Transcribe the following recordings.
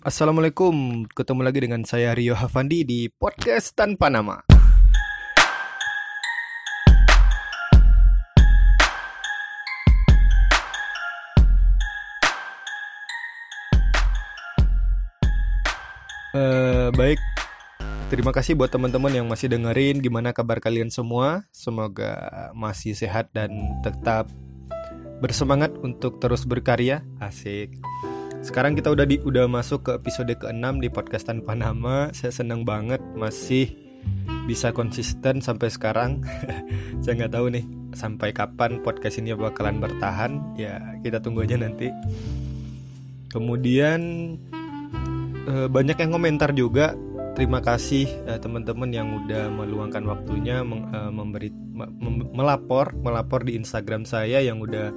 Assalamualaikum, ketemu lagi dengan saya Rio Hafandi di podcast tanpa nama. Eh, baik, terima kasih buat teman-teman yang masih dengerin. Gimana kabar kalian semua? Semoga masih sehat dan tetap bersemangat untuk terus berkarya. Asik. Sekarang kita udah di udah masuk ke episode ke-6 di podcast tanpa nama. Saya senang banget masih bisa konsisten sampai sekarang. Saya nggak tahu nih sampai kapan podcast ini bakalan bertahan. Ya, kita tunggu aja nanti. Kemudian eh, banyak yang komentar juga. Terima kasih eh, teman-teman yang udah meluangkan waktunya eh, memberi me- mem- melapor melapor di Instagram saya yang udah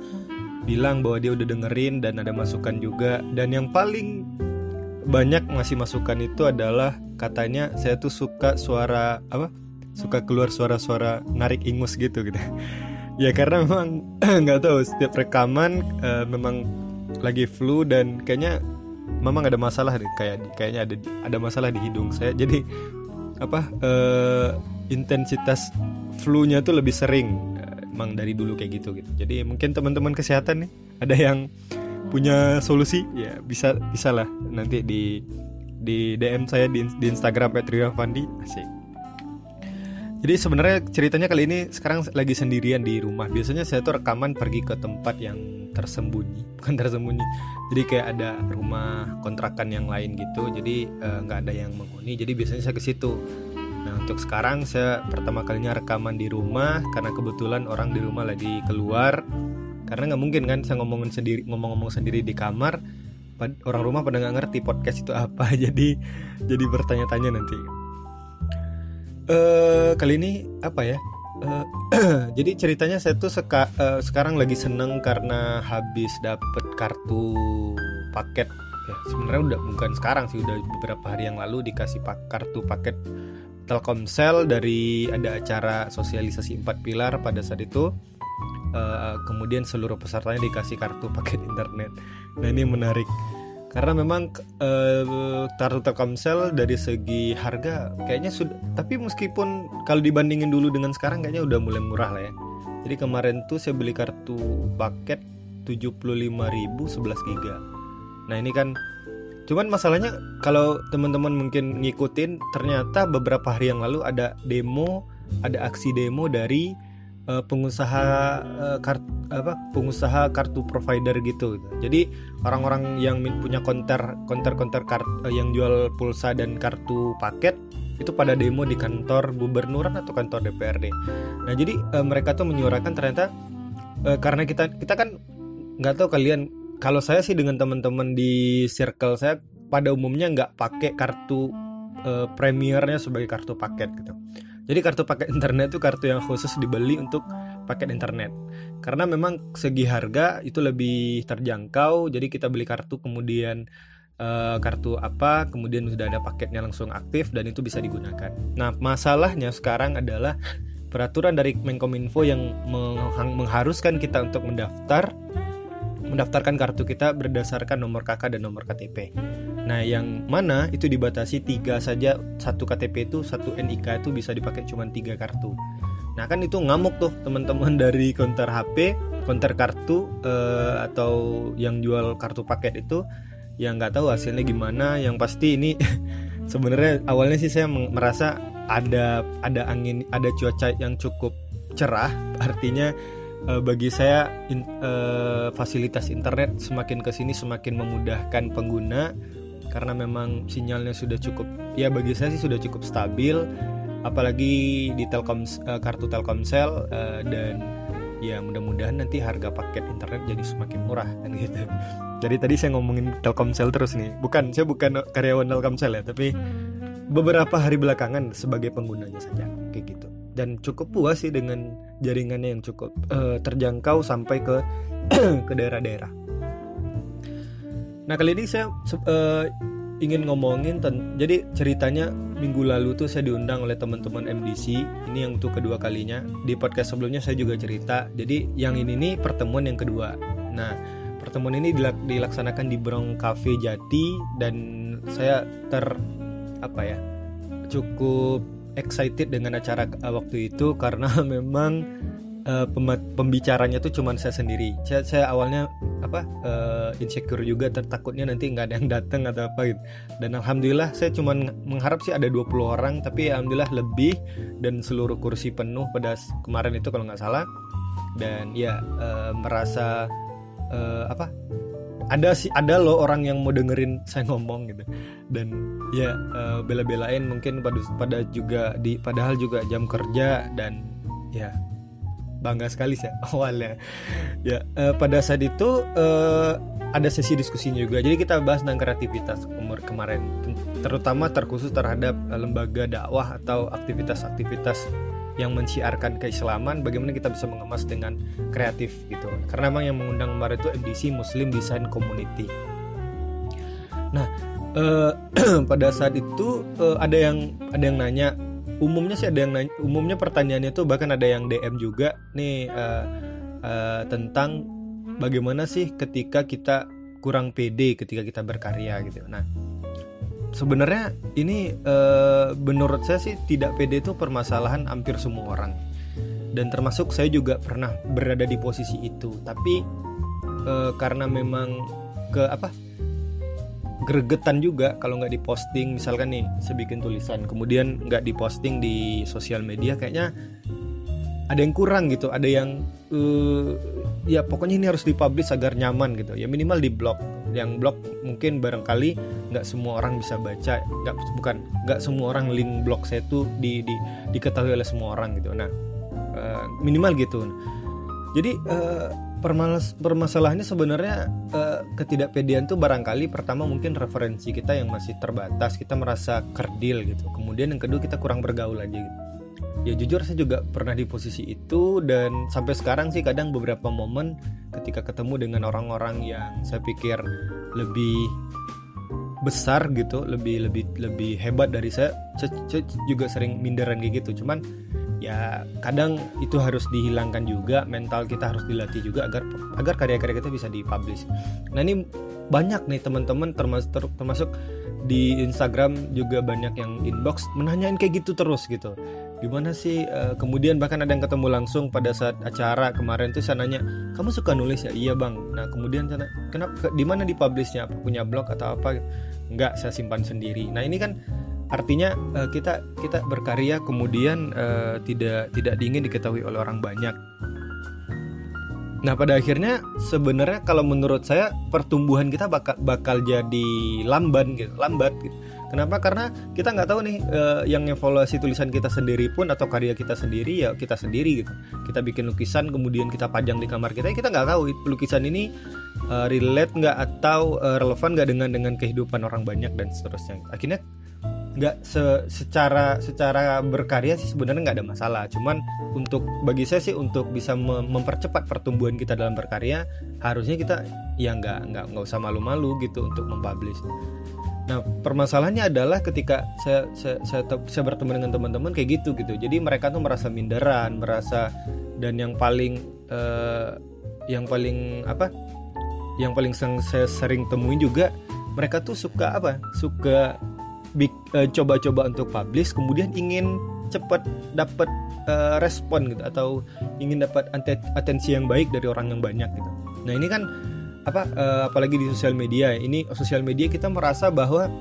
bilang bahwa dia udah dengerin dan ada masukan juga. Dan yang paling banyak ngasih masukan itu adalah katanya saya tuh suka suara apa? Suka keluar suara-suara narik ingus gitu gitu. Ya karena memang nggak tahu setiap rekaman eh, memang lagi flu dan kayaknya memang ada masalah nih kayak kayaknya ada ada masalah di hidung saya. Jadi apa eh, intensitas flu-nya tuh lebih sering emang dari dulu kayak gitu gitu jadi mungkin teman-teman kesehatan nih ada yang punya solusi ya bisa bisa lah nanti di di DM saya di, di Instagram @riafandi asik jadi sebenarnya ceritanya kali ini sekarang lagi sendirian di rumah. Biasanya saya tuh rekaman pergi ke tempat yang tersembunyi, bukan tersembunyi. Jadi kayak ada rumah kontrakan yang lain gitu. Jadi eh, nggak ada yang menghuni. Jadi biasanya saya ke situ. Nah untuk sekarang saya pertama kalinya rekaman di rumah karena kebetulan orang di rumah lagi keluar. Karena nggak mungkin kan saya ngomongin sendiri, ngomong-ngomong sendiri di kamar. Orang rumah pada nggak ngerti podcast itu apa. Jadi jadi bertanya-tanya nanti eh kali ini apa ya? Eh, jadi ceritanya saya tuh seka- eh, sekarang lagi seneng karena habis dapet kartu paket. Ya sebenarnya udah bukan sekarang sih udah beberapa hari yang lalu dikasih pak kartu paket Telkomsel dari ada acara sosialisasi empat pilar pada saat itu. Eh, kemudian seluruh pesertanya dikasih kartu paket internet. Nah ini menarik karena memang eh, kartu Telkomsel dari segi harga kayaknya sudah tapi meskipun kalau dibandingin dulu dengan sekarang kayaknya udah mulai murah lah ya jadi kemarin tuh saya beli kartu paket 75.000 11 giga nah ini kan cuman masalahnya kalau teman-teman mungkin ngikutin ternyata beberapa hari yang lalu ada demo ada aksi demo dari eh, pengusaha eh, kart- apa pengusaha kartu provider gitu jadi orang-orang yang punya konter konter konter kart eh, yang jual pulsa dan kartu paket itu pada demo di kantor gubernuran atau kantor DPRD. Nah jadi eh, mereka tuh menyuarakan ternyata eh, karena kita kita kan nggak tahu kalian kalau saya sih dengan teman-teman di circle saya pada umumnya nggak pakai kartu eh, premiernya sebagai kartu paket gitu. Jadi kartu paket internet itu kartu yang khusus dibeli untuk paket internet karena memang segi harga itu lebih terjangkau jadi kita beli kartu kemudian eh, kartu apa kemudian sudah ada paketnya langsung aktif dan itu bisa digunakan nah masalahnya sekarang adalah peraturan dari Menkominfo yang mengharuskan kita untuk mendaftar mendaftarkan kartu kita berdasarkan nomor KK dan nomor KTP nah yang mana itu dibatasi tiga saja satu KTP itu satu NIK itu bisa dipakai cuma tiga kartu Nah kan itu ngamuk tuh teman-teman dari konter HP, konter kartu eh, atau yang jual kartu paket itu yang nggak tahu hasilnya gimana. Yang pasti ini sebenarnya awalnya sih saya merasa ada ada angin, ada cuaca yang cukup cerah. Artinya eh, bagi saya in- eh, fasilitas internet semakin ke sini semakin memudahkan pengguna karena memang sinyalnya sudah cukup ya bagi saya sih sudah cukup stabil apalagi di Telkom eh, kartu Telkomsel eh, dan ya mudah-mudahan nanti harga paket internet jadi semakin murah kan gitu. Jadi tadi saya ngomongin Telkomsel terus nih. Bukan, saya bukan karyawan Telkomsel ya, tapi beberapa hari belakangan sebagai penggunanya saja kayak gitu. Dan cukup puas sih dengan jaringannya yang cukup eh, terjangkau sampai ke ke daerah-daerah. Nah kali ini saya eh, ingin ngomongin jadi ceritanya minggu lalu tuh saya diundang oleh teman-teman MDC ini yang untuk kedua kalinya. Di podcast sebelumnya saya juga cerita. Jadi yang ini nih pertemuan yang kedua. Nah pertemuan ini dilaksanakan di Brong Cafe Jati dan saya ter apa ya cukup excited dengan acara uh, waktu itu karena memang uh, pembicaranya tuh cuman saya sendiri. Saya, saya awalnya apa uh, insecure juga tertakutnya nanti nggak ada yang datang atau apa gitu. Dan alhamdulillah saya cuman mengharap sih ada 20 orang tapi alhamdulillah lebih dan seluruh kursi penuh pada kemarin itu kalau nggak salah. Dan ya uh, merasa uh, apa ada sih ada loh orang yang mau dengerin saya ngomong gitu. Dan ya uh, bela-belain mungkin pada pada juga di padahal juga jam kerja dan ya bangga sekali sih awalnya. Ya uh, pada saat itu uh, ada sesi diskusi juga. Jadi kita bahas tentang kreativitas umur kemarin. Terutama terkhusus terhadap lembaga dakwah atau aktivitas-aktivitas yang mensiarkan keislaman bagaimana kita bisa mengemas dengan kreatif gitu karena memang yang mengundang kemarin itu MDC Muslim Design Community nah uh, pada saat itu uh, ada yang ada yang nanya umumnya sih ada yang nanya, umumnya pertanyaannya tuh bahkan ada yang DM juga nih uh, uh, tentang bagaimana sih ketika kita kurang pede ketika kita berkarya gitu. Nah, sebenarnya ini uh, menurut saya sih tidak pede itu permasalahan hampir semua orang. Dan termasuk saya juga pernah berada di posisi itu. Tapi uh, karena memang ke apa? gregetan juga kalau nggak diposting misalkan nih saya bikin tulisan kemudian nggak diposting di sosial media kayaknya ada yang kurang gitu ada yang uh, ya pokoknya ini harus dipublish agar nyaman gitu ya minimal di blog yang blog mungkin barangkali nggak semua orang bisa baca nggak bukan nggak semua orang link blog saya tuh di, di diketahui oleh semua orang gitu. Nah uh, minimal gitu. Jadi uh, permas permasalahannya sebenarnya uh, ketidakpedean tuh barangkali pertama mungkin referensi kita yang masih terbatas kita merasa kerdil gitu. Kemudian yang kedua kita kurang bergaul aja gitu ya jujur saya juga pernah di posisi itu dan sampai sekarang sih kadang beberapa momen ketika ketemu dengan orang-orang yang saya pikir lebih besar gitu lebih lebih lebih hebat dari saya juga sering minderan kayak gitu. Cuman ya kadang itu harus dihilangkan juga mental kita harus dilatih juga agar agar karya-karya kita bisa dipublish. Nah ini banyak nih teman-teman termasuk termasuk di Instagram juga banyak yang inbox menanyain kayak gitu terus gitu gimana sih uh, kemudian bahkan ada yang ketemu langsung pada saat acara kemarin tuh saya nanya kamu suka nulis ya? Iya bang. Nah kemudian saya kenapa di mana dipublishnya? Apa punya blog atau apa? Enggak saya simpan sendiri. Nah ini kan artinya uh, kita kita berkarya kemudian uh, tidak tidak diingin diketahui oleh orang banyak. Nah pada akhirnya sebenarnya kalau menurut saya pertumbuhan kita bakal bakal jadi lamban gitu, lambat gitu. Kenapa? Karena kita nggak tahu nih uh, yang evaluasi tulisan kita sendiri pun atau karya kita sendiri ya kita sendiri gitu. Kita bikin lukisan kemudian kita pajang di kamar kita, ya kita nggak tahu lukisan ini uh, relate nggak atau uh, relevan nggak dengan dengan kehidupan orang banyak dan seterusnya. Akhirnya nggak se secara secara berkarya sih sebenarnya nggak ada masalah cuman untuk bagi saya sih untuk bisa mempercepat pertumbuhan kita dalam berkarya harusnya kita ya nggak nggak nggak usah malu-malu gitu untuk mempublish nah permasalahannya adalah ketika saya saya saya, saya bertemu dengan teman-teman kayak gitu gitu jadi mereka tuh merasa minderan merasa dan yang paling uh, yang paling apa yang paling saya sering temuin juga mereka tuh suka apa suka uh, coba-coba untuk publish kemudian ingin cepat dapat uh, respon gitu atau ingin dapat atensi yang baik dari orang yang banyak gitu. Nah, ini kan apa uh, apalagi di sosial media. Ini sosial media kita merasa bahwa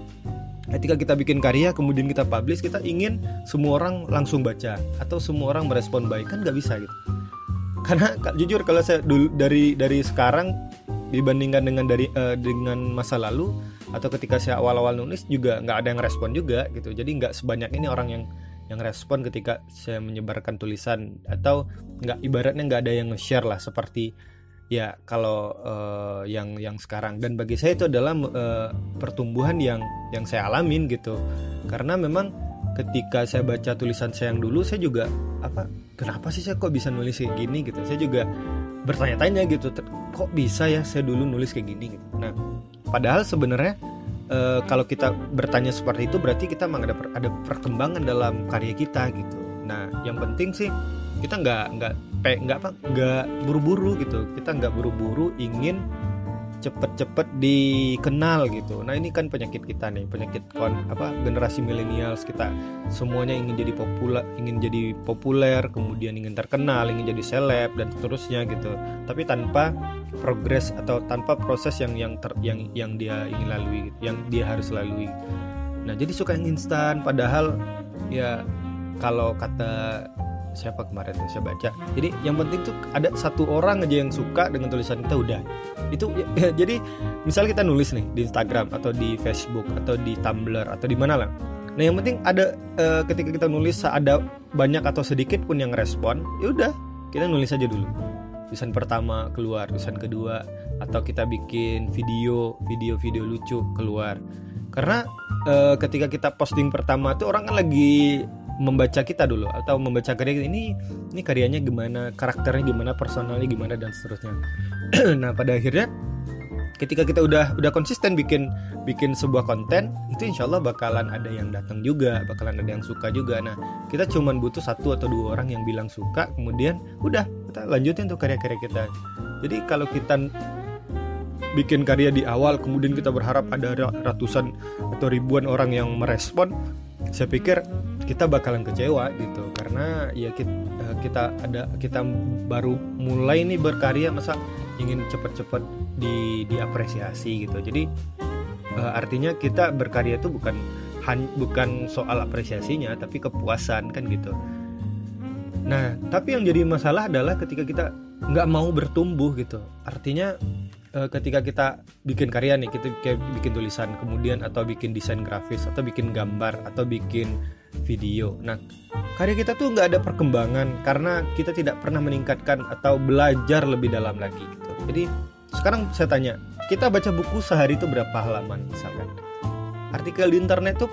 ketika kita bikin karya kemudian kita publish kita ingin semua orang langsung baca atau semua orang merespon baik. Kan nggak bisa gitu. Karena jujur kalau saya dulu dari dari sekarang dibandingkan dengan dari uh, dengan masa lalu atau ketika saya awal-awal nulis juga nggak ada yang respon juga gitu. Jadi nggak sebanyak ini orang yang yang respon ketika saya menyebarkan tulisan. Atau nggak ibaratnya nggak ada yang nge-share lah seperti ya kalau uh, yang yang sekarang. Dan bagi saya itu adalah uh, pertumbuhan yang yang saya alamin gitu. Karena memang ketika saya baca tulisan saya yang dulu saya juga apa kenapa sih saya kok bisa nulis kayak gini? Gitu. Saya juga bertanya-tanya gitu kok bisa ya saya dulu nulis kayak gini? Gitu. Nah Padahal sebenarnya e, kalau kita bertanya seperti itu berarti kita memang ada, ada perkembangan dalam karya kita gitu. Nah, yang penting sih kita nggak nggak nggak apa nggak buru-buru gitu. Kita nggak buru-buru ingin cepet-cepet dikenal gitu. Nah ini kan penyakit kita nih, penyakit kon apa generasi milenials kita semuanya ingin jadi populer, ingin jadi populer, kemudian ingin terkenal, ingin jadi seleb dan seterusnya gitu. Tapi tanpa progres atau tanpa proses yang yang ter, yang yang dia ingin lalui, yang dia harus lalui. Nah jadi suka yang instan, padahal ya kalau kata siapa kemarin tuh saya baca jadi yang penting tuh ada satu orang aja yang suka dengan tulisan kita udah. Itu ya, jadi misal kita nulis nih di Instagram atau di Facebook atau di Tumblr atau di mana lah. Nah yang penting ada e, ketika kita nulis ada banyak atau sedikit pun yang respon ya udah kita nulis aja dulu. Tulisan pertama keluar tulisan kedua atau kita bikin video video video lucu keluar. Karena e, ketika kita posting pertama tuh orang kan lagi membaca kita dulu atau membaca karya ini ini karyanya gimana karakternya gimana personalnya gimana dan seterusnya. Nah pada akhirnya ketika kita udah udah konsisten bikin bikin sebuah konten itu insya Allah bakalan ada yang datang juga bakalan ada yang suka juga. Nah kita cuman butuh satu atau dua orang yang bilang suka kemudian udah kita lanjutin tuh karya-karya kita. Jadi kalau kita bikin karya di awal kemudian kita berharap ada ratusan atau ribuan orang yang merespon saya pikir kita bakalan kecewa gitu karena ya kita, eh, kita ada kita baru mulai nih berkarya masa ingin cepet-cepet di diapresiasi gitu. Jadi uh, artinya kita berkarya itu bukan bukan soal apresiasinya tapi kepuasan kan gitu. Nah tapi yang jadi masalah adalah ketika kita nggak mau bertumbuh gitu. Artinya uh, ketika kita bikin karya nih kita kayak bikin tulisan kemudian atau bikin desain grafis atau bikin gambar atau bikin video. Nah karya kita tuh nggak ada perkembangan karena kita tidak pernah meningkatkan atau belajar lebih dalam lagi gitu. Jadi sekarang saya tanya kita baca buku sehari itu berapa halaman misalkan? Artikel di internet tuh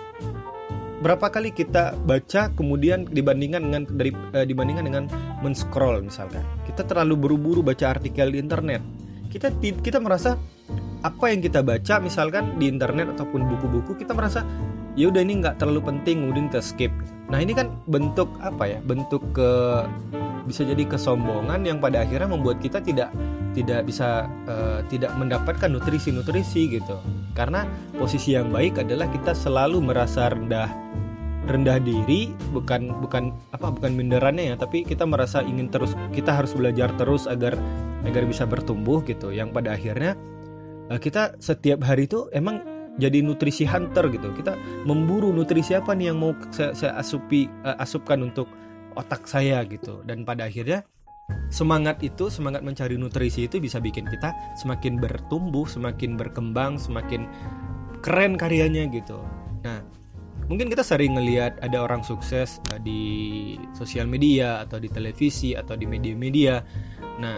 berapa kali kita baca kemudian dibandingkan dengan dari eh, dibandingkan dengan men-scroll misalkan? Kita terlalu buru-buru baca artikel di internet kita kita merasa apa yang kita baca misalkan di internet ataupun buku-buku kita merasa ya udah ini nggak terlalu penting kemudian kita skip. Nah ini kan bentuk apa ya? Bentuk ke bisa jadi kesombongan yang pada akhirnya membuat kita tidak tidak bisa uh, tidak mendapatkan nutrisi-nutrisi gitu. Karena posisi yang baik adalah kita selalu merasa rendah rendah diri bukan bukan apa bukan minderannya ya tapi kita merasa ingin terus kita harus belajar terus agar agar bisa bertumbuh gitu. Yang pada akhirnya uh, kita setiap hari itu emang jadi nutrisi hunter gitu. Kita memburu nutrisi apa nih yang mau saya, saya asupi uh, asupkan untuk otak saya gitu. Dan pada akhirnya semangat itu semangat mencari nutrisi itu bisa bikin kita semakin bertumbuh semakin berkembang semakin keren karyanya gitu mungkin kita sering ngelihat ada orang sukses uh, di sosial media atau di televisi atau di media-media. Nah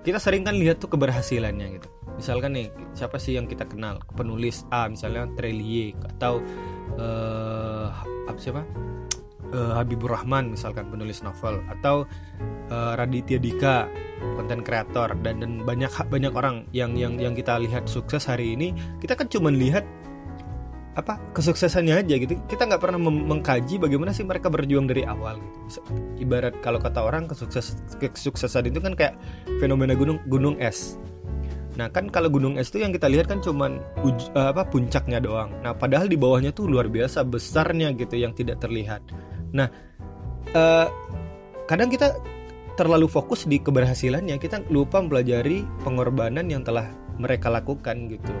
kita sering kan lihat tuh keberhasilannya gitu. Misalkan nih siapa sih yang kita kenal? Penulis A misalnya Trelie atau uh, apa siapa? Uh, Habibur Rahman misalkan penulis novel. Atau uh, Raditya Dika konten kreator. Dan dan banyak banyak orang yang yang yang kita lihat sukses hari ini kita kan cuma lihat apa kesuksesannya aja gitu. Kita nggak pernah mengkaji bagaimana sih mereka berjuang dari awal gitu. Ibarat kalau kata orang kesukses kesuksesan itu kan kayak fenomena gunung gunung es. Nah kan kalau gunung es itu yang kita lihat kan cuman uj, uh, apa puncaknya doang. Nah padahal di bawahnya tuh luar biasa besarnya gitu yang tidak terlihat. Nah uh, kadang kita terlalu fokus di keberhasilannya. Kita lupa mempelajari pengorbanan yang telah mereka lakukan gitu.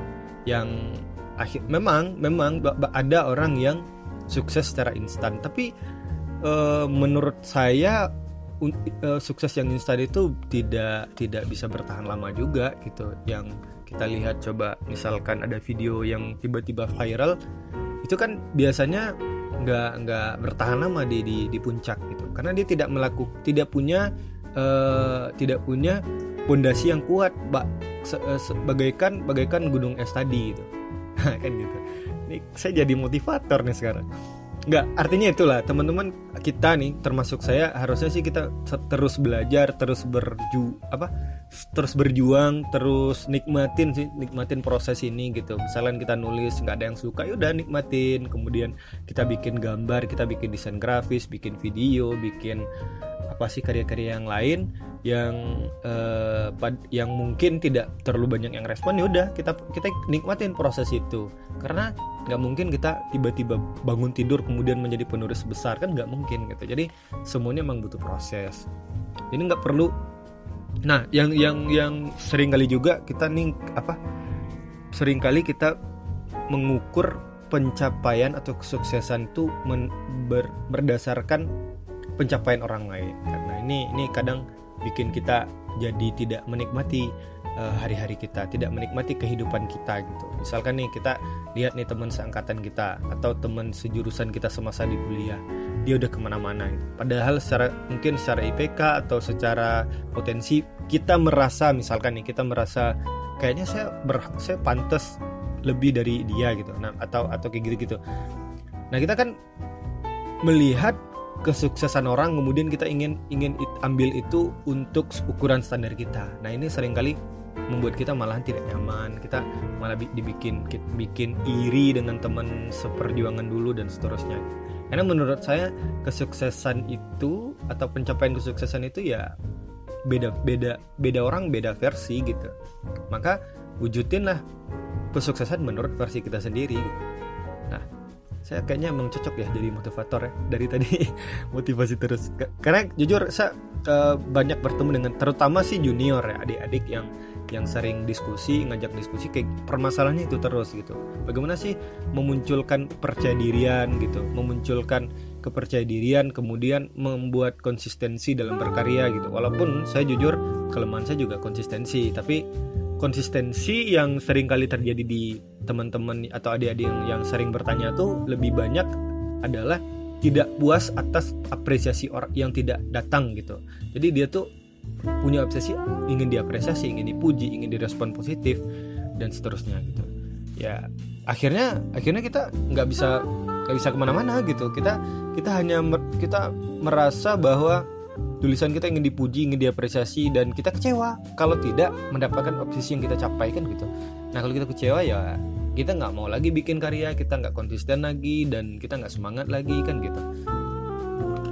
Yang akhir memang memang ada orang yang sukses secara instan. Tapi uh, menurut saya uh, sukses yang instan itu tidak tidak bisa bertahan lama juga gitu. Yang kita lihat coba misalkan ada video yang tiba-tiba viral itu kan biasanya nggak nggak bertahan lama di, di di puncak gitu. Karena dia tidak melakukan tidak punya uh, tidak punya pondasi yang kuat bak bagaikan bagaikan gunung es tadi gitu kan gitu. Ini saya jadi motivator nih sekarang. Nggak artinya itulah teman-teman kita nih termasuk saya harusnya sih kita terus belajar terus berju apa terus berjuang terus nikmatin sih nikmatin proses ini gitu. Misalnya kita nulis nggak ada yang suka ya udah nikmatin. Kemudian kita bikin gambar kita bikin desain grafis bikin video bikin apa sih karya-karya yang lain yang uh, yang mungkin tidak terlalu banyak yang respon ya udah kita kita nikmatin proses itu. Karena nggak mungkin kita tiba-tiba bangun tidur kemudian menjadi penulis besar kan nggak mungkin gitu. Jadi semuanya memang butuh proses. Ini nggak perlu. Nah yang yang yang sering kali juga kita nih apa sering kali kita mengukur pencapaian atau kesuksesan itu ber, berdasarkan pencapaian orang lain. Karena ini ini kadang bikin kita jadi tidak menikmati uh, hari-hari kita, tidak menikmati kehidupan kita gitu. Misalkan nih kita lihat nih teman seangkatan kita atau teman sejurusan kita semasa di kuliah, dia udah ke mana-mana. Gitu. Padahal secara mungkin secara IPK atau secara potensi kita merasa misalkan nih kita merasa kayaknya saya ber, saya pantas lebih dari dia gitu. Nah atau atau kayak gitu-gitu. Nah kita kan melihat kesuksesan orang kemudian kita ingin ingin ambil itu untuk ukuran standar kita. Nah ini sering kali membuat kita malah tidak nyaman. Kita malah dibikin bikin iri dengan teman seperjuangan dulu dan seterusnya. Karena menurut saya kesuksesan itu atau pencapaian kesuksesan itu ya beda beda beda orang beda versi gitu. Maka wujudinlah kesuksesan menurut versi kita sendiri. Nah saya kayaknya emang cocok ya jadi motivator ya dari tadi motivasi terus. Karena jujur saya uh, banyak bertemu dengan terutama sih junior ya adik-adik yang yang sering diskusi ngajak diskusi kayak permasalahannya itu terus gitu. Bagaimana sih memunculkan percaya dirian gitu memunculkan kepercaya dirian kemudian membuat konsistensi dalam berkarya gitu. Walaupun saya jujur kelemahan saya juga konsistensi tapi konsistensi yang sering kali terjadi di teman-teman atau adik-adik yang, yang sering bertanya tuh lebih banyak adalah tidak puas atas apresiasi orang yang tidak datang gitu. Jadi dia tuh punya obsesi ingin diapresiasi, ingin dipuji, ingin direspon positif dan seterusnya gitu. Ya akhirnya akhirnya kita nggak bisa nggak bisa ke mana-mana gitu. Kita kita hanya mer, kita merasa bahwa tulisan kita ingin dipuji, ingin diapresiasi dan kita kecewa kalau tidak mendapatkan obsesi yang kita capai kan gitu. Nah kalau kita kecewa ya kita nggak mau lagi bikin karya, kita nggak konsisten lagi dan kita nggak semangat lagi kan gitu.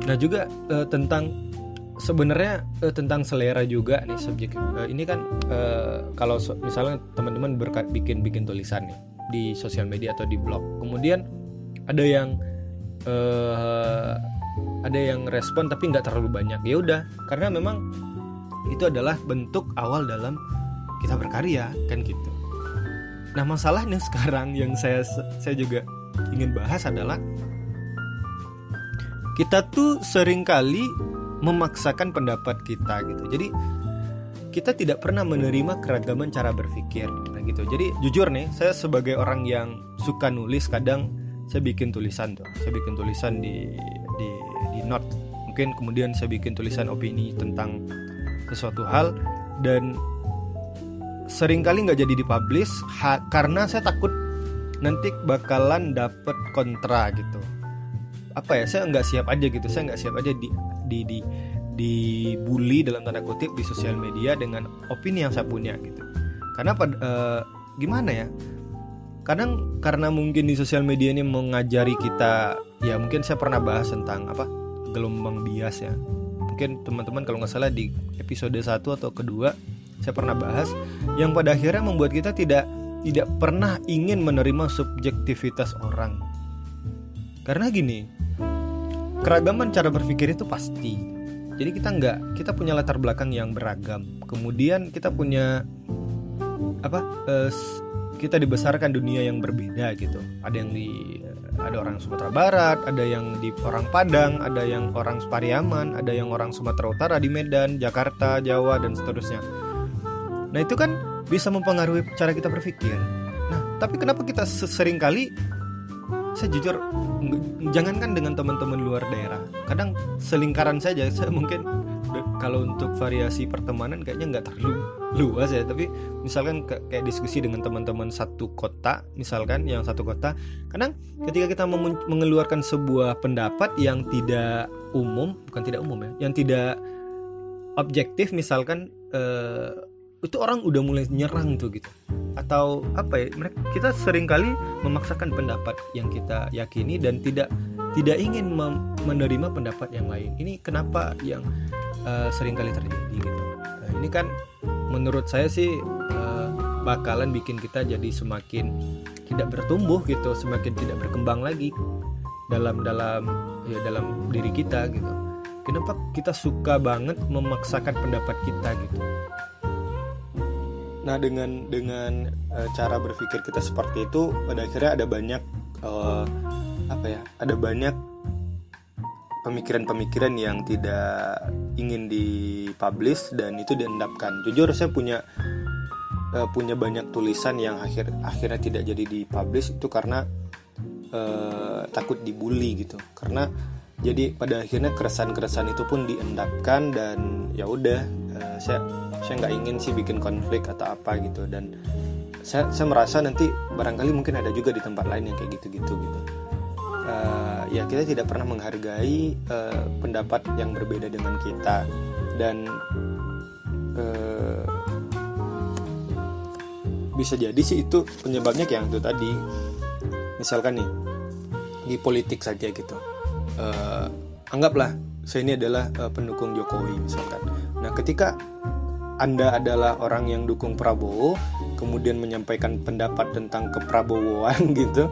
Nah juga uh, tentang sebenarnya uh, tentang selera juga nih subjek uh, ini kan uh, kalau so, misalnya teman-teman berkat bikin bikin tulisan nih di sosial media atau di blog, kemudian ada yang ada yang respon tapi nggak terlalu banyak. Ya udah karena memang itu adalah bentuk awal dalam kita berkarya kan gitu. Nah masalahnya sekarang yang saya saya juga ingin bahas adalah kita tuh sering kali memaksakan pendapat kita gitu. Jadi kita tidak pernah menerima keragaman cara berpikir. Nah gitu. Jadi jujur nih saya sebagai orang yang suka nulis kadang saya bikin tulisan tuh. Saya bikin tulisan di di di note mungkin kemudian saya bikin tulisan opini tentang sesuatu hal dan sering kali nggak jadi dipublish ha, karena saya takut nanti bakalan dapet kontra gitu. Apa ya saya nggak siap aja gitu. Saya nggak siap aja di di di dibully dalam tanda kutip di sosial media dengan opini yang saya punya gitu. Karena pada uh, gimana ya? Kadang karena mungkin di sosial media ini mengajari kita ya mungkin saya pernah bahas tentang apa gelombang bias ya. Mungkin teman-teman kalau nggak salah di episode 1 atau kedua saya pernah bahas yang pada akhirnya membuat kita tidak tidak pernah ingin menerima subjektivitas orang. Karena gini keragaman cara berpikir itu pasti. Jadi kita nggak kita punya latar belakang yang beragam. Kemudian kita punya apa uh, kita dibesarkan dunia yang berbeda gitu. Ada yang di ada orang Sumatera Barat ada yang di orang Padang ada yang orang Pariaman ada yang orang Sumatera Utara di Medan Jakarta Jawa dan seterusnya. Nah itu kan bisa mempengaruhi cara kita berpikir. Nah tapi kenapa kita sering kali saya jujur jangankan dengan teman-teman luar daerah. Kadang selingkaran saja saya mungkin kalau untuk variasi pertemanan kayaknya nggak terlalu luas ya. Tapi misalkan kayak diskusi dengan teman-teman satu kota misalkan yang satu kota kadang ketika kita mengeluarkan sebuah pendapat yang tidak umum bukan tidak umum ya yang tidak objektif misalkan eh, itu orang udah mulai nyerang tuh gitu. Atau apa ya mereka kita sering kali memaksakan pendapat yang kita yakini dan tidak tidak ingin menerima pendapat yang lain. Ini kenapa yang uh, sering kali terjadi gitu. Nah, ini kan menurut saya sih uh, bakalan bikin kita jadi semakin tidak bertumbuh gitu. Semakin tidak berkembang lagi dalam dalam ya dalam diri kita gitu. Kenapa kita suka banget memaksakan pendapat kita gitu nah dengan dengan uh, cara berpikir kita seperti itu pada akhirnya ada banyak uh, apa ya ada banyak pemikiran-pemikiran yang tidak ingin dipublish dan itu diendapkan. Jujur saya punya uh, punya banyak tulisan yang akhir akhirnya tidak jadi dipublish itu karena takut dibully gitu. Karena jadi pada akhirnya keresahan-keresahan itu pun diendapkan dan ya udah saya saya nggak ingin sih bikin konflik atau apa gitu. Dan saya, saya merasa nanti barangkali mungkin ada juga di tempat lain yang kayak gitu-gitu gitu. Uh, ya kita tidak pernah menghargai uh, pendapat yang berbeda dengan kita. Dan uh, bisa jadi sih itu penyebabnya kayak yang itu tadi. Misalkan nih di politik saja gitu. Uh, anggaplah saya ini adalah uh, pendukung Jokowi misalkan. Nah, ketika Anda adalah orang yang dukung Prabowo, kemudian menyampaikan pendapat tentang keprabowoan gitu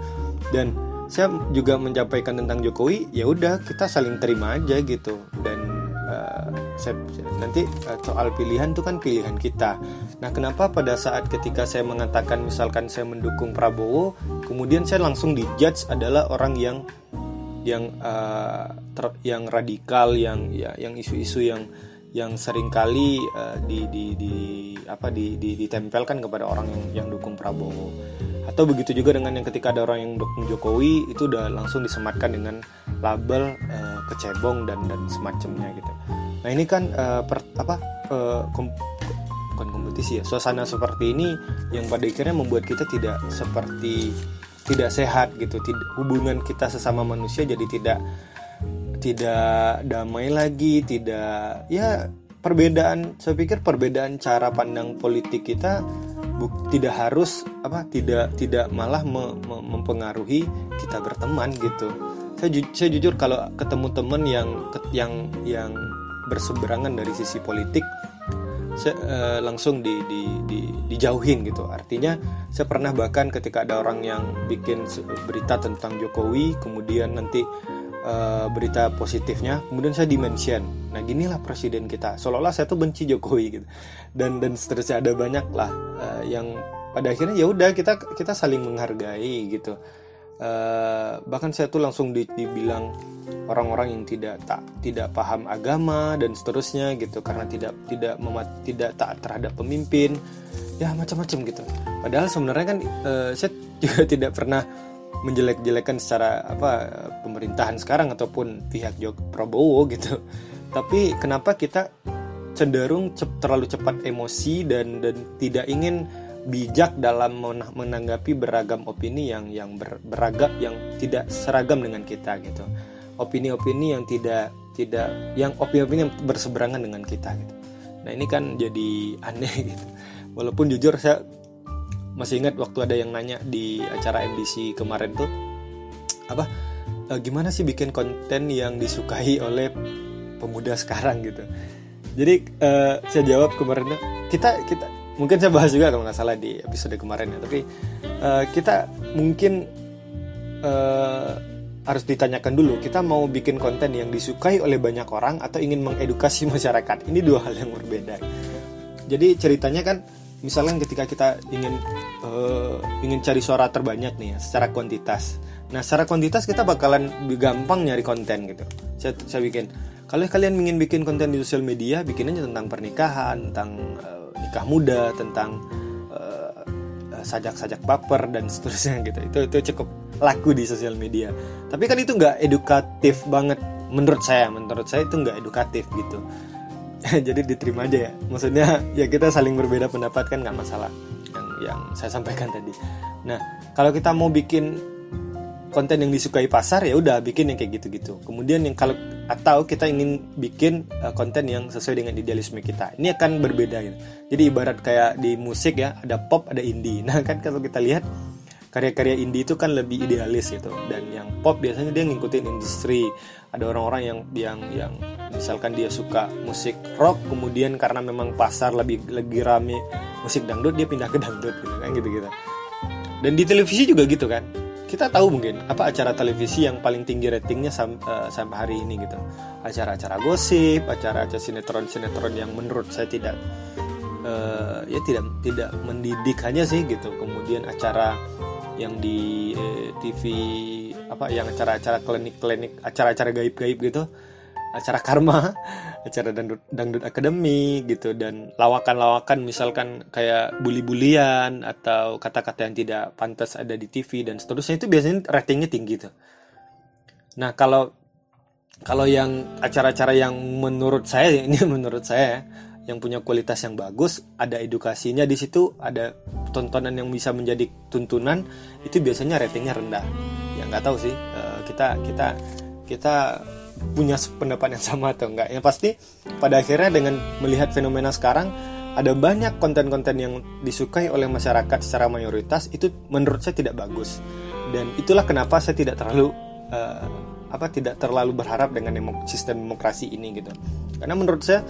dan saya juga menyampaikan tentang Jokowi, ya udah kita saling terima aja gitu dan uh, saya, nanti uh, soal pilihan itu kan pilihan kita. Nah, kenapa pada saat ketika saya mengatakan misalkan saya mendukung Prabowo, kemudian saya langsung dijudge adalah orang yang yang uh, ter, yang radikal yang ya yang isu-isu yang yang sering kali uh, di, di, di apa di, di ditempelkan kepada orang yang yang dukung Prabowo atau begitu juga dengan yang ketika ada orang yang dukung Jokowi itu udah langsung disematkan dengan label uh, kecebong dan dan semacamnya gitu. Nah ini kan uh, per, apa uh, kom, bukan kompetisi ya suasana seperti ini yang pada akhirnya membuat kita tidak seperti tidak sehat gitu tidak, hubungan kita sesama manusia jadi tidak tidak damai lagi tidak ya perbedaan saya pikir perbedaan cara pandang politik kita buk, tidak harus apa tidak tidak malah me, me, mempengaruhi kita berteman gitu saya, ju, saya jujur kalau ketemu teman yang yang yang berseberangan dari sisi politik saya, uh, langsung di, di, di, dijauhin gitu. Artinya saya pernah bahkan ketika ada orang yang bikin berita tentang Jokowi, kemudian nanti uh, berita positifnya, kemudian saya dimention. Nah ginilah presiden kita, seolah-olah saya tuh benci Jokowi gitu. Dan dan seterusnya ada banyak lah uh, yang pada akhirnya ya udah kita kita saling menghargai gitu. Uh, bahkan saya tuh langsung di, dibilang orang-orang yang tidak tak tidak paham agama dan seterusnya gitu. Karena tidak tidak memat, tidak taat terhadap pemimpin. Ya macam-macam gitu. Padahal sebenarnya kan uh, saya juga tidak pernah menjelek-jelekan secara apa pemerintahan sekarang ataupun pihak Jok Prabowo gitu. Tapi kenapa kita cenderung cep, terlalu cepat emosi dan dan tidak ingin bijak dalam menanggapi beragam opini yang yang ber, beragam yang tidak seragam dengan kita gitu. Opini-opini yang tidak tidak yang opini-opini yang berseberangan dengan kita gitu. Nah ini kan jadi aneh gitu. Walaupun jujur saya masih ingat waktu ada yang nanya di acara MBC kemarin tuh? Apa e, gimana sih bikin konten yang disukai oleh pemuda sekarang gitu? Jadi uh, saya jawab kemarin kita kita mungkin saya bahas juga kalau nggak salah di episode kemarin ya tapi uh, kita mungkin uh, harus ditanyakan dulu kita mau bikin konten yang disukai oleh banyak orang atau ingin mengedukasi masyarakat? Ini dua hal yang berbeda. Jadi ceritanya kan misalnya ketika kita ingin uh, ingin cari suara terbanyak nih ya, secara kuantitas. Nah secara kuantitas kita bakalan gampang nyari konten gitu. Saya, saya bikin kalau kalian ingin bikin konten di sosial media bikin aja tentang pernikahan tentang uh, nikah muda tentang eh, sajak-sajak baper dan seterusnya gitu. Itu itu cukup laku di sosial media. Tapi kan itu nggak edukatif banget menurut saya. Menurut saya itu nggak edukatif gitu jadi diterima aja ya. Maksudnya ya kita saling berbeda pendapat kan nggak masalah. Yang yang saya sampaikan tadi. Nah kalau kita mau bikin konten yang disukai pasar ya udah bikin yang kayak gitu-gitu. Kemudian yang kalau atau kita ingin bikin uh, konten yang sesuai dengan idealisme kita. Ini akan berbeda gitu. Jadi ibarat kayak di musik ya ada pop ada indie. Nah kan kalau kita lihat karya-karya indie itu kan lebih idealis gitu. Dan yang pop biasanya dia ngikutin industri ada orang-orang yang yang yang misalkan dia suka musik rock kemudian karena memang pasar lebih lebih rame musik dangdut dia pindah ke dangdut gitu kan gitu gitu dan di televisi juga gitu kan. Kita tahu mungkin apa acara televisi yang paling tinggi ratingnya sam, uh, sampai hari ini gitu. Acara-acara gosip acara-acara sinetron-sinetron yang menurut saya tidak uh, ya tidak tidak mendidik hanya sih gitu. Kemudian acara yang di eh, TV apa yang acara-acara klinik-klinik acara-acara gaib-gaib gitu. Acara karma acara dangdut dangdut akademi gitu. Dan lawakan-lawakan misalkan kayak bully-bulian atau kata-kata yang tidak pantas ada di TV dan seterusnya itu biasanya ratingnya tinggi tuh. Nah kalau kalau yang acara-acara yang menurut saya ini menurut saya yang punya kualitas yang bagus, ada edukasinya di situ, ada tontonan yang bisa menjadi tuntunan, itu biasanya ratingnya rendah. Nggak tahu sih, uh, kita kita kita punya pendapat yang sama atau enggak. Yang pasti pada akhirnya dengan melihat fenomena sekarang ada banyak konten-konten yang disukai oleh masyarakat secara mayoritas itu menurut saya tidak bagus. Dan itulah kenapa saya tidak terlalu uh, apa tidak terlalu berharap dengan sistem demokrasi ini gitu. Karena menurut saya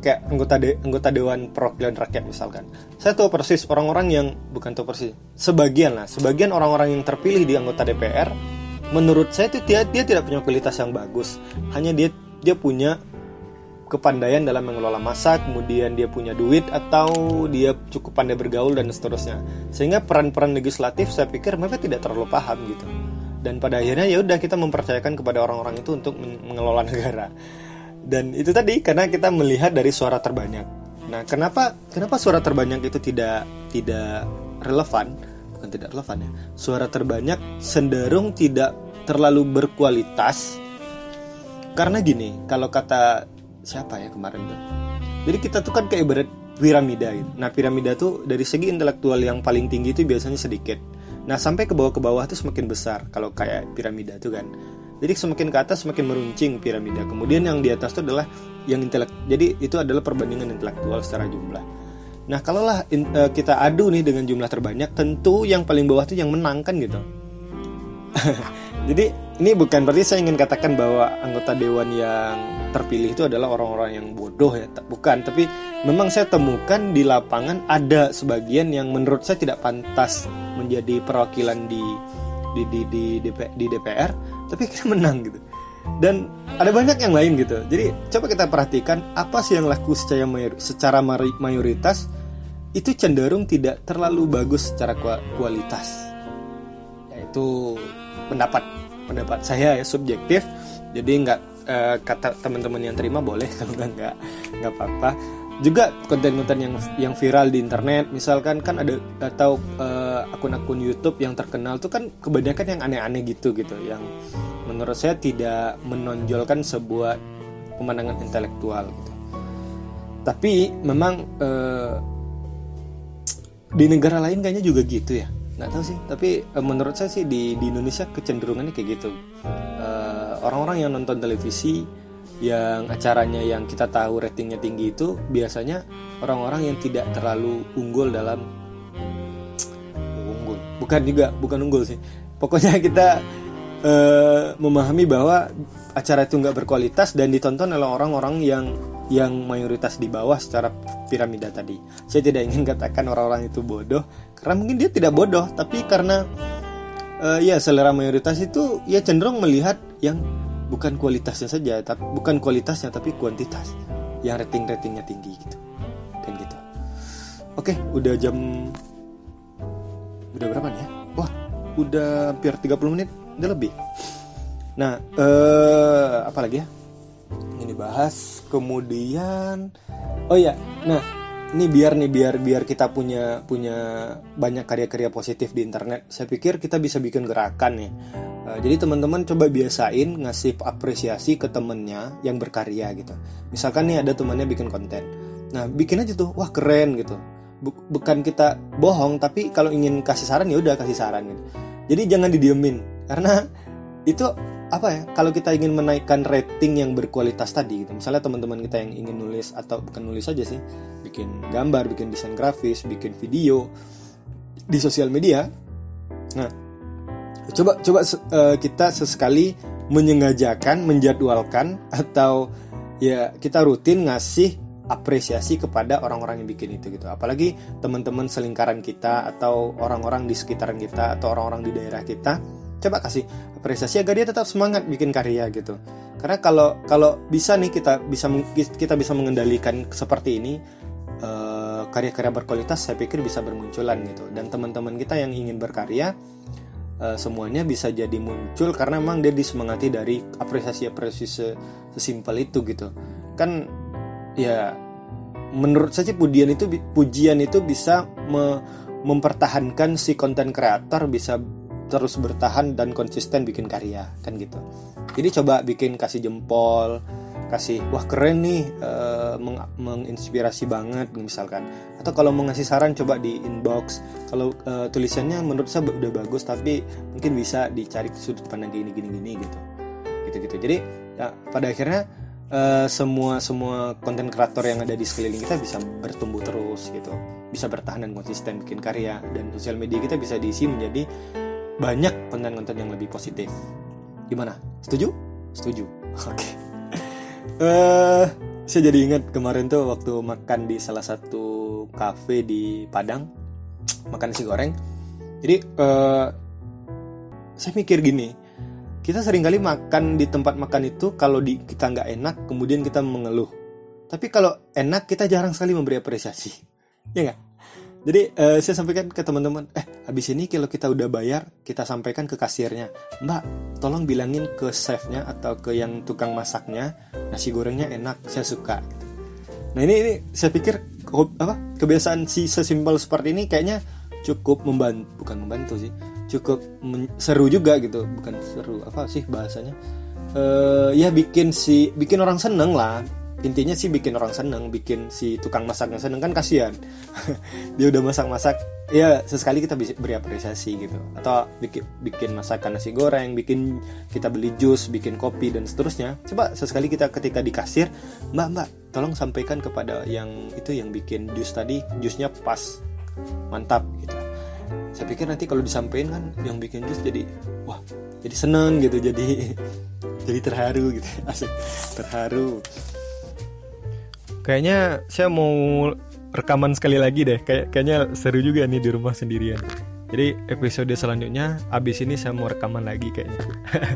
kayak anggota de, anggota dewan perwakilan rakyat misalkan. Saya tahu persis orang-orang yang bukan tahu persis sebagian lah sebagian orang-orang yang terpilih di anggota DPR menurut saya itu dia dia tidak punya kualitas yang bagus. Hanya dia dia punya kepandaian dalam mengelola masa kemudian dia punya duit atau dia cukup pandai bergaul dan seterusnya. Sehingga peran-peran legislatif saya pikir mereka tidak terlalu paham gitu. Dan pada akhirnya ya udah kita mempercayakan kepada orang-orang itu untuk mengelola negara dan itu tadi karena kita melihat dari suara terbanyak. Nah, kenapa kenapa suara terbanyak itu tidak tidak relevan? Bukan tidak relevan ya. Suara terbanyak cenderung tidak terlalu berkualitas. Karena gini, kalau kata siapa ya kemarin tuh. Jadi kita tuh kan kayak ibarat piramida gitu. Nah, piramida tuh dari segi intelektual yang paling tinggi itu biasanya sedikit. Nah, sampai ke bawah ke bawah tuh semakin besar kalau kayak piramida tuh kan. Jadi semakin ke atas semakin meruncing piramida. Kemudian yang di atas itu adalah yang intelek. Jadi itu adalah perbandingan intelektual secara jumlah. Nah, kalaulah in, uh, kita adu nih dengan jumlah terbanyak, tentu yang paling bawah itu yang menang kan gitu. Jadi ini bukan berarti saya ingin katakan bahwa anggota dewan yang terpilih itu adalah orang-orang yang bodoh ya, bukan. Tapi memang saya temukan di lapangan ada sebagian yang menurut saya tidak pantas menjadi perwakilan di di di di, di, di DPR tapi kita menang gitu. Dan ada banyak yang lain gitu. Jadi coba kita perhatikan apa sih yang laku secara secara mayoritas itu cenderung tidak terlalu bagus secara kualitas. Yaitu pendapat. Pendapat saya ya subjektif. Jadi nggak eh, kata teman-teman yang terima boleh. Kalau nggak nggak apa-apa juga konten-konten yang yang viral di internet misalkan kan ada atau uh, akun-akun YouTube yang terkenal tuh kan kebanyakan yang aneh-aneh gitu gitu. Yang menurut saya tidak menonjolkan sebuah pemandangan intelektual gitu. Tapi memang uh, di negara lain kayaknya juga gitu ya. Nggak tahu sih tapi uh, menurut saya sih di di Indonesia kecenderungannya kayak gitu. Orang-orang yang nonton televisi yang acaranya yang kita tahu ratingnya tinggi itu biasanya orang-orang yang tidak terlalu unggul dalam unggul. Bukan juga bukan unggul sih. Pokoknya kita uh, memahami bahwa acara itu nggak berkualitas dan ditonton oleh orang-orang yang yang mayoritas di bawah secara piramida tadi. Saya tidak ingin katakan orang-orang itu bodoh karena mungkin dia tidak bodoh tapi karena uh, ya selera mayoritas itu ya cenderung melihat yang bukan kualitasnya saja tapi bukan kualitasnya tapi kuantitas yang rating ratingnya tinggi gitu. Kan gitu. Oke udah jam udah berapa nih ya? Wah udah hampir 30 menit udah lebih. Nah eh apa lagi ya? Ini bahas kemudian oh ya nah ini biar nih biar biar kita punya punya banyak karya-karya positif di internet. Saya pikir kita bisa bikin gerakan nih jadi teman-teman coba biasain ngasih apresiasi ke temennya yang berkarya gitu. Misalkan nih ada temannya bikin konten. Nah bikin aja tuh wah keren gitu. Bukan kita bohong tapi kalau ingin kasih saran ya udah kasih saran gitu. Jadi jangan didiemin karena itu apa ya kalau kita ingin menaikkan rating yang berkualitas tadi gitu. Misalnya teman-teman kita yang ingin nulis atau bukan nulis aja sih bikin gambar bikin desain grafis bikin video di sosial media. Nah coba coba uh, kita sesekali menyengajakan menjadwalkan atau ya kita rutin ngasih apresiasi kepada orang-orang yang bikin itu gitu. Apalagi teman-teman selingkaran kita atau orang-orang di sekitaran kita atau orang-orang di daerah kita coba kasih apresiasi agar dia tetap semangat bikin karya gitu. Karena kalau kalau bisa nih kita bisa kita bisa mengendalikan seperti ini karya karya-karya berkualitas saya pikir bisa bermunculan gitu. Dan teman-teman kita yang ingin berkarya uh, semuanya bisa jadi muncul karena memang dia disemangati dari apresiasi-apresiasi sesimpel itu gitu. Kan ya menurut saya pujian itu pujian itu bisa me, mempertahankan si konten kreator bisa terus bertahan dan konsisten bikin karya kan gitu. Jadi coba bikin kasih jempol kasih wah keren nih meng menginspirasi banget misalkan. Atau kalau mau ngasih saran coba di inbox. Kalau uh, tulisannya menurut saya udah bagus tapi mungkin bisa dicari sudut pandang gini gini gini gitu. Gitu gitu jadi ya pada akhirnya uh, semua semua konten kreator yang ada di sekeliling kita bisa bertumbuh terus gitu. Bisa bertahan dan konsisten bikin karya dan sosial media kita bisa diisi menjadi banyak konten-konten yang lebih positif. Gimana? Setuju? Setuju. Oke. okay. Uh, saya jadi ingat kemarin tuh waktu makan di salah satu cafe di Padang. Makan nasi goreng. Jadi uh, saya mikir gini. Kita sering kali makan di tempat makan itu kalau di kita nggak enak kemudian kita mengeluh. Tapi kalau enak kita jarang sekali memberi apresiasi. Ya nggak? Jadi uh, saya sampaikan ke teman-teman eh habis ini kalau kita udah bayar kita sampaikan ke kasirnya. Mbak tolong bilangin ke chefnya atau ke yang tukang masaknya nasi gorengnya enak saya suka nah ini ini saya pikir apa kebiasaan si sesimpel seperti ini kayaknya cukup membantu bukan membantu sih cukup seru juga gitu. Bukan seru apa sih bahasanya? Uh, ya bikin si bikin orang seneng lah intinya sih bikin orang seneng bikin si tukang masaknya seneng kan kasihan. Dia udah masak-masak ya sesekali kita bisa beri apresiasi gitu. Atau bikin bikin masakan nasi goreng bikin kita beli jus bikin kopi dan seterusnya. Coba sesekali kita ketika di kasir mbak mbak tolong sampaikan kepada yang itu yang bikin jus tadi jusnya pas mantap gitu. Saya pikir nanti kalau disampaikan kan yang bikin jus jadi wah jadi seneng gitu jadi jadi terharu gitu. Asik terharu kayaknya saya mau rekaman sekali lagi deh. Kayak kayaknya seru juga nih di rumah sendirian. Jadi episode selanjutnya abis ini saya mau rekaman lagi kayaknya.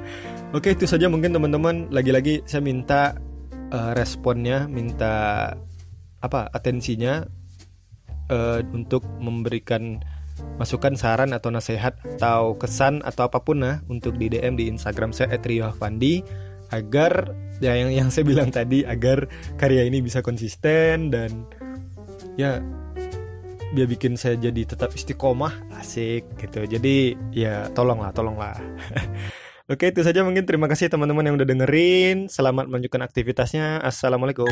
Oke itu saja mungkin teman-teman. Lagi-lagi saya minta uh, responnya minta apa atensinya uh, untuk memberikan masukan saran atau nasihat atau kesan atau apa pun lah untuk di DM di Instagram saya @riohafandi agar ya yang yang saya bilang tadi agar karya ini bisa konsisten dan ya dia bikin saya jadi tetap istiqomah asik gitu. Jadi ya tolonglah tolonglah. Oke itu saja mungkin. Terima kasih teman-teman yang udah dengerin. Selamat melanjutkan aktivitasnya. Assalamualaikum